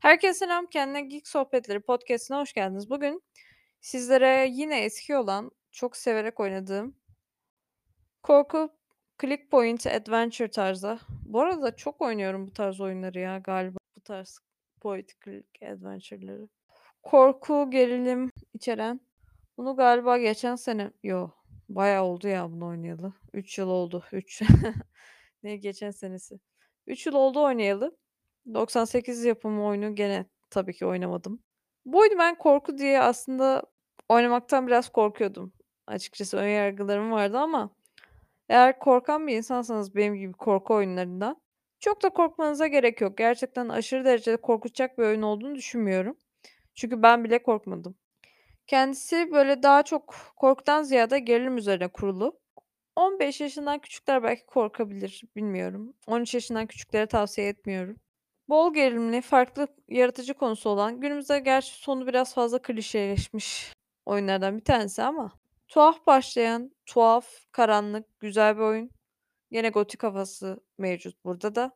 Herkese selam. Kendine Geek Sohbetleri podcast'ine hoş geldiniz. Bugün sizlere yine eski olan, çok severek oynadığım korku click point adventure tarzı. Bu arada çok oynuyorum bu tarz oyunları ya galiba. Bu tarz point click adventure'ları. Korku, gerilim içeren. Bunu galiba geçen sene, yo bayağı oldu ya bunu oynayalı. 3 yıl oldu. 3. ne geçen senesi. 3 yıl oldu oynayalı. 98 yapımı oyunu gene tabii ki oynamadım. Bu oyunu ben korku diye aslında oynamaktan biraz korkuyordum. Açıkçası ön yargılarım vardı ama eğer korkan bir insansanız benim gibi korku oyunlarından çok da korkmanıza gerek yok. Gerçekten aşırı derecede korkutacak bir oyun olduğunu düşünmüyorum. Çünkü ben bile korkmadım. Kendisi böyle daha çok korkudan ziyade gerilim üzerine kurulu. 15 yaşından küçükler belki korkabilir, bilmiyorum. 13 yaşından küçüklere tavsiye etmiyorum. Bol gerilimli, farklı yaratıcı konusu olan, günümüzde gerçi sonu biraz fazla klişeleşmiş oyunlardan bir tanesi ama tuhaf başlayan, tuhaf, karanlık, güzel bir oyun. Yine gotik havası mevcut burada da.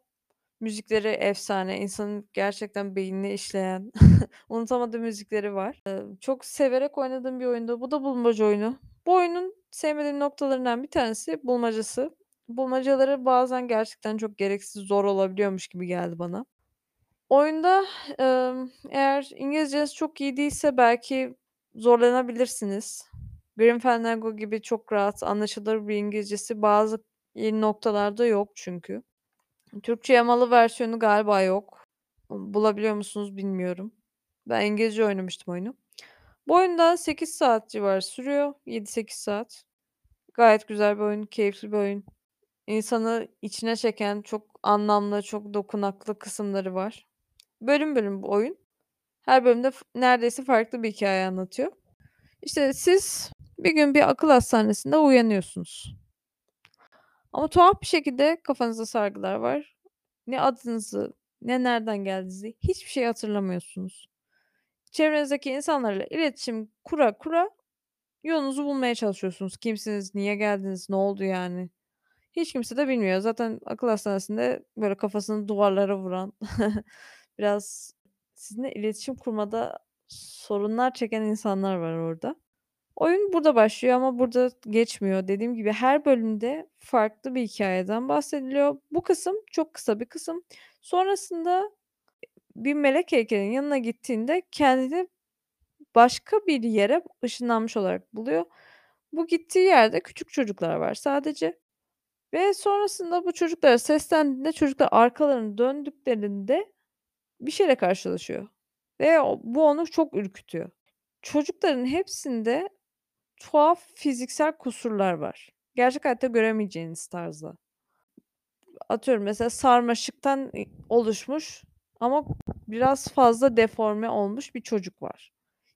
Müzikleri efsane, insanın gerçekten beynini işleyen, unutamadığım müzikleri var. Eee, çok severek oynadığım bir oyundu. Bu da bulmaca oyunu. Bu oyunun sevmediğim noktalarından bir tanesi bulmacası. Bulmacaları bazen gerçekten çok gereksiz zor olabiliyormuş gibi geldi bana. Oyunda, eğer İngilizceniz çok iyi değilse belki zorlanabilirsiniz. Grim Fandango gibi çok rahat anlaşılır bir İngilizcesi bazı yeni noktalarda yok çünkü. Türkçe yamalı versiyonu galiba yok. Bulabiliyor musunuz bilmiyorum. Ben İngilizce oynamıştım oyunu. Bu oyun da 8 saat civarı sürüyor. 7-8 saat. Gayet güzel bir oyun, keyifli bir oyun. İnsanı içine çeken çok anlamlı, çok dokunaklı kısımları var. Bölüm bölüm bu oyun. Her bölümde neredeyse farklı bir hikâye anlatıyor. İşte siz bir gün bir akıl hastanesinde uyanıyorsunuz. Ama tuhaf bir şekilde kafanızda sargılar var. Ne adınızı, ne nereden geldiğinizi hiçbir şey hatırlamıyorsunuz. Çevrenizdeki insanlarla iletişim kura kura yolunuzu bulmaya çalışıyorsunuz. Kimsiniz, niye geldiniz, ne oldu yani? Hiç kimse de bilmiyor. Zaten akıl hastanesinde böyle kafasını duvarlara vuran, biraz sizinle iletişim kurmada sorunlar çeken insanlar var orada. Oyun burada başlıyor ama burada geçmiyor. Dediğim gibi her bölümde farklı bir hikâyeden bahsediliyor. Bu kısım çok kısa bir kısım. Sonrasında bir melek heykelinin yanına gittiğinde kendini başka bir yere ışınlanmış olarak buluyor. Bu gittiği yerde küçük çocuklar var sadece ve sonrasında bu çocuklara seslendiğinde çocuklar arkalarını döndüklerinde bir şeyle karşılaşıyor ve bu onu çok ürkütüyor. Çocukların hepsinde tuhaf fiziksel kusurlar var. Gerçek hayatta göremeyeceğiniz tarzda. Atıyorum mesela sarmaşıktan, oluşmuş ama biraz fazla deforme olmuş bir çocuk var.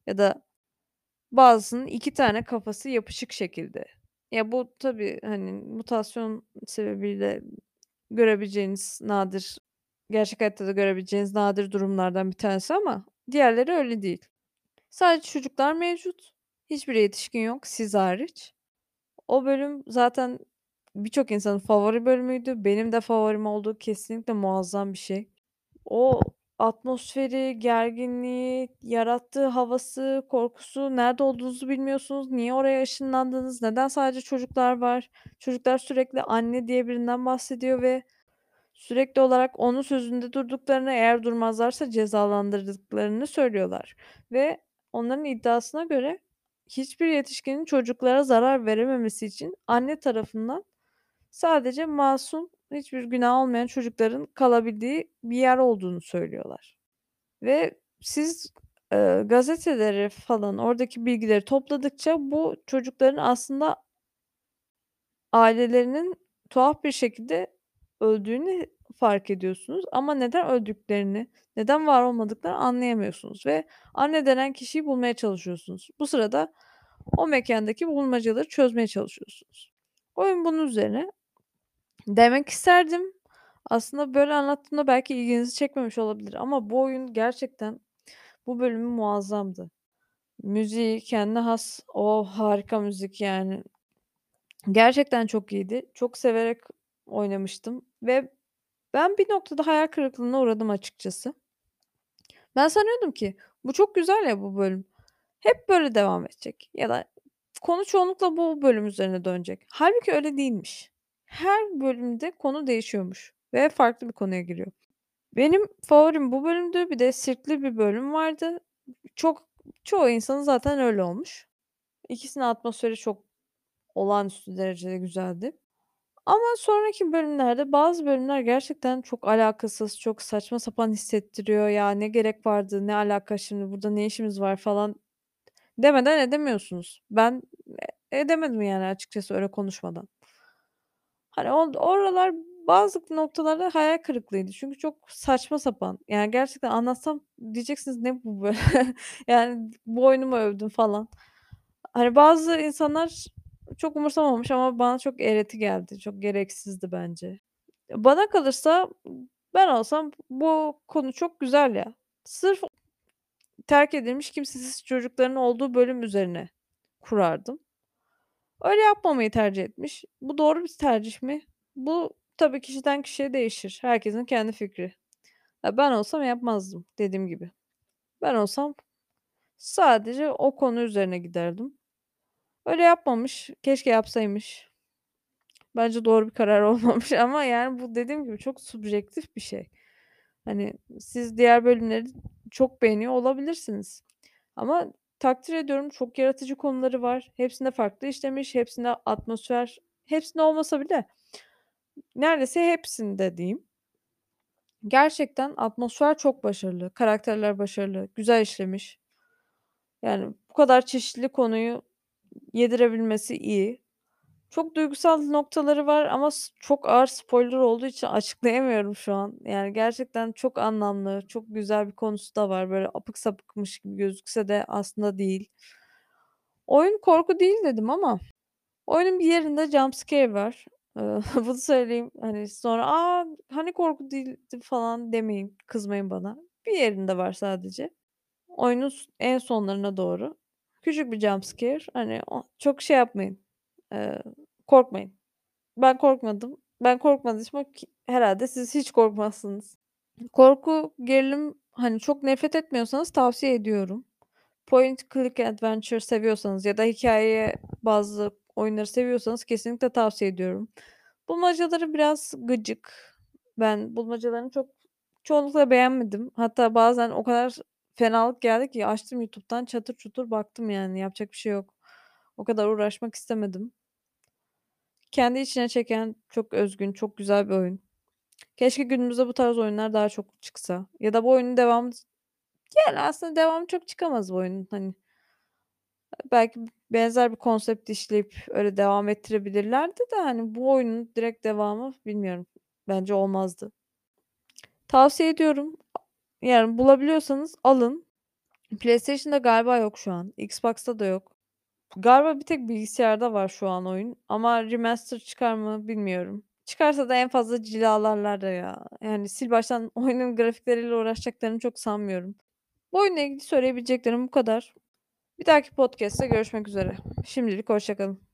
Ya da bazısının 2 tane kafası yapışık şekilde. Ya, bu tabii, hani, mutasyon sebebiyle görebileceğiniz nadir, gerçek hayatta da görebileceğiniz nadir durumlardan bir tanesi ama diğerleri öyle değil. Sadece çocuklar mevcut. Hiçbir yetişkin yok, siz hariç. O bölüm zaten birçok insanın favori bölümüydü. Benim de favorim oldu. Kesinlikle muazzam bir şey. O atmosferi, gerginliği, yarattığı havası, korkusu, nerede olduğunuzu bilmiyorsunuz, niye oraya ışınlandınız, neden sadece çocuklar var? Çocuklar sürekli anne diye birinden bahsediyor ve sürekli olarak onun sözünde durduklarını, eğer durmazlarsa cezalandırdıklarını söylüyorlar. Ve onların iddiasına göre hiçbir yetişkinin çocuklara zarar verememesi için anne tarafından sadece masum, hiçbir günahı olmayan çocukların kalabildiği bir yer olduğunu söylüyorlar. Ve siz, eee, gazeteleri falan, oradaki bilgileri topladıkça bu çocukların aslında ailelerinin tuhaf bir şekilde öldüğünü fark ediyorsunuz ama neden öldüklerini, neden var olmadıklarını anlayamıyorsunuz ve anne denen kişiyi bulmaya çalışıyorsunuz. Bu sırada o mekândaki bulmacaları çözmeye çalışıyorsunuz. Oyun bunun üzerine. Demek isterdim. Aslında böyle anlattığımda belki ilginizi çekmemiş olabilir ama bu oyun gerçekten bu bölümü muazzamdı. Müziği kendine has, o harika müzik yani. Gerçekten çok iyiydi. Çok severek oynamıştım ve ben bir noktada hayal kırıklığına uğradım açıkçası. Ben sanıyordum ki bu çok güzel ya bu bölüm. Hep böyle devam edecek ya da konu çoğunlukla bu bölüm üzerine dönecek. Hâlbuki öyle değilmiş. Her bölümde konu değişiyormuş ve farklı bir konuya giriyor. Benim favorim bu bölümdü. Bir de sirkli bir bölüm vardı. Çok çoğu insanın zaten öyle olmuş. İkisinin atmosferi çok olağanüstü derecede güzeldi. Ama sonraki bölümlerde bazı bölümler gerçekten çok alakasız, çok saçma sapan hissettiriyor. "Ya, ne gerek vardı, ne alaka şimdi, burada ne işimiz var?" falan demeden edemiyorsunuz. Ben e edemedim yani açıkçası öyle konuşmadan. Hani oralar bazı noktalarda hayal kırıklığıydı. Çünkü çok saçma sapan. Yani gerçekten anlatsam diyeceksiniz, "Ne bu böyle?" Yani bu oyunu mu övdün falan. Hani bazı insanlar çok umursamamış ama bana çok eğreti geldi. Çok gereksizdi bence. Bana kalırsa ben olsam bu konu çok güzel ya. Sırf terk edilmiş kimsesiz çocukların olduğu bölüm üzerine kurardım. Öyle yapmamayı tercih etmiş. Bu doğru bir tercih mi? Bu tabii kişiden kişiye değişir. Herkesin kendi fikri. Ya, ben olsam yapmazdım dediğim gibi. Ben olsam sadece o konu üzerine giderdim. Öyle yapmamış. Keşke yapsaymış. Bence doğru bir karar olmamış ama yani bu dediğim gibi çok subjektif bir şey. Hani siz diğer bölümleri çok beğeniyor olabilirsiniz ama takdir ediyorum çok yaratıcı konuları var. Hepsinde farklı işlemiş, hepsinde atmosfer hepsinde olmasa bile neredeyse hepsinde diyeyim. Gerçekten atmosfer çok başarılı, karakterler başarılı, güzel işlemiş. Yani bu kadar çeşitli konuyu yedirebilmesi iyi. Çok duygusal noktaları var ama çok ağır spoiler olduğu için açıklayamıyorum şu an. Yani gerçekten çok anlamlı, çok güzel bir konusu da var. Böyle apık sapıkmış gibi gözükse de aslında değil. Oyun korku değil dedim ama oyunun bir yerinde jumpscare var. Eee, bunu söyleyeyim. Hani sonra, "A, hani korku değildi?" falan demeyin, kızmayın bana. Bir yerinde var sadece. Oyunun en sonlarına doğru. Küçük bir jumpscare. Hani çok şey yapmayın, eee, korkmayın. Ben korkmadım. Ben korkmadıysam ki herhâlde siz hiç korkmazsınız. Korku, gerilim, hani, çok nefret etmiyorsanız tavsiye ediyorum. Point click adventure seviyorsanız ya da hikâye bazlı oyunları seviyorsanız kesinlikle tavsiye ediyorum. Bulmacaları biraz gıcık. Ben bulmacalarını çok çoğunlukla beğenmedim. Hatta bazen o kadar fenalık geldi ki açtım YouTube'dan çatır çutur baktım yani yapacak bir şey yok. O kadar uğraşmak istemedim. Kendi içine çeken, çok özgün, çok güzel bir oyun. Keşke günümüzde bu tarz oyunlar daha çok çıksa ya da bu oyunun devamı yani aslında devamı çok çıkamaz bu oyunun hani. Belki benzer bir konsept işleyip öyle devam ettirebilirlerdi de hani bu oyunun direkt devamı bilmiyorum. Bence olmazdı. Tavsiye ediyorum. Yani bulabiliyorsanız alın. PlayStation'da galiba yok şu an. Xbox'ta da yok. Galiba bir tek bilgisayarda var şu an oyun ama remaster çıkar mı bilmiyorum. Çıkarsa da en fazla cilalarlar ya. Yani sil baştan oyunun grafikleriyle uğraşacaklarını çok sanmıyorum. Bu oyunla ilgili söyleyebileceklerim bu kadar. Bir dahaki podcast'te görüşmek üzere. Şimdilik hoşça kalın.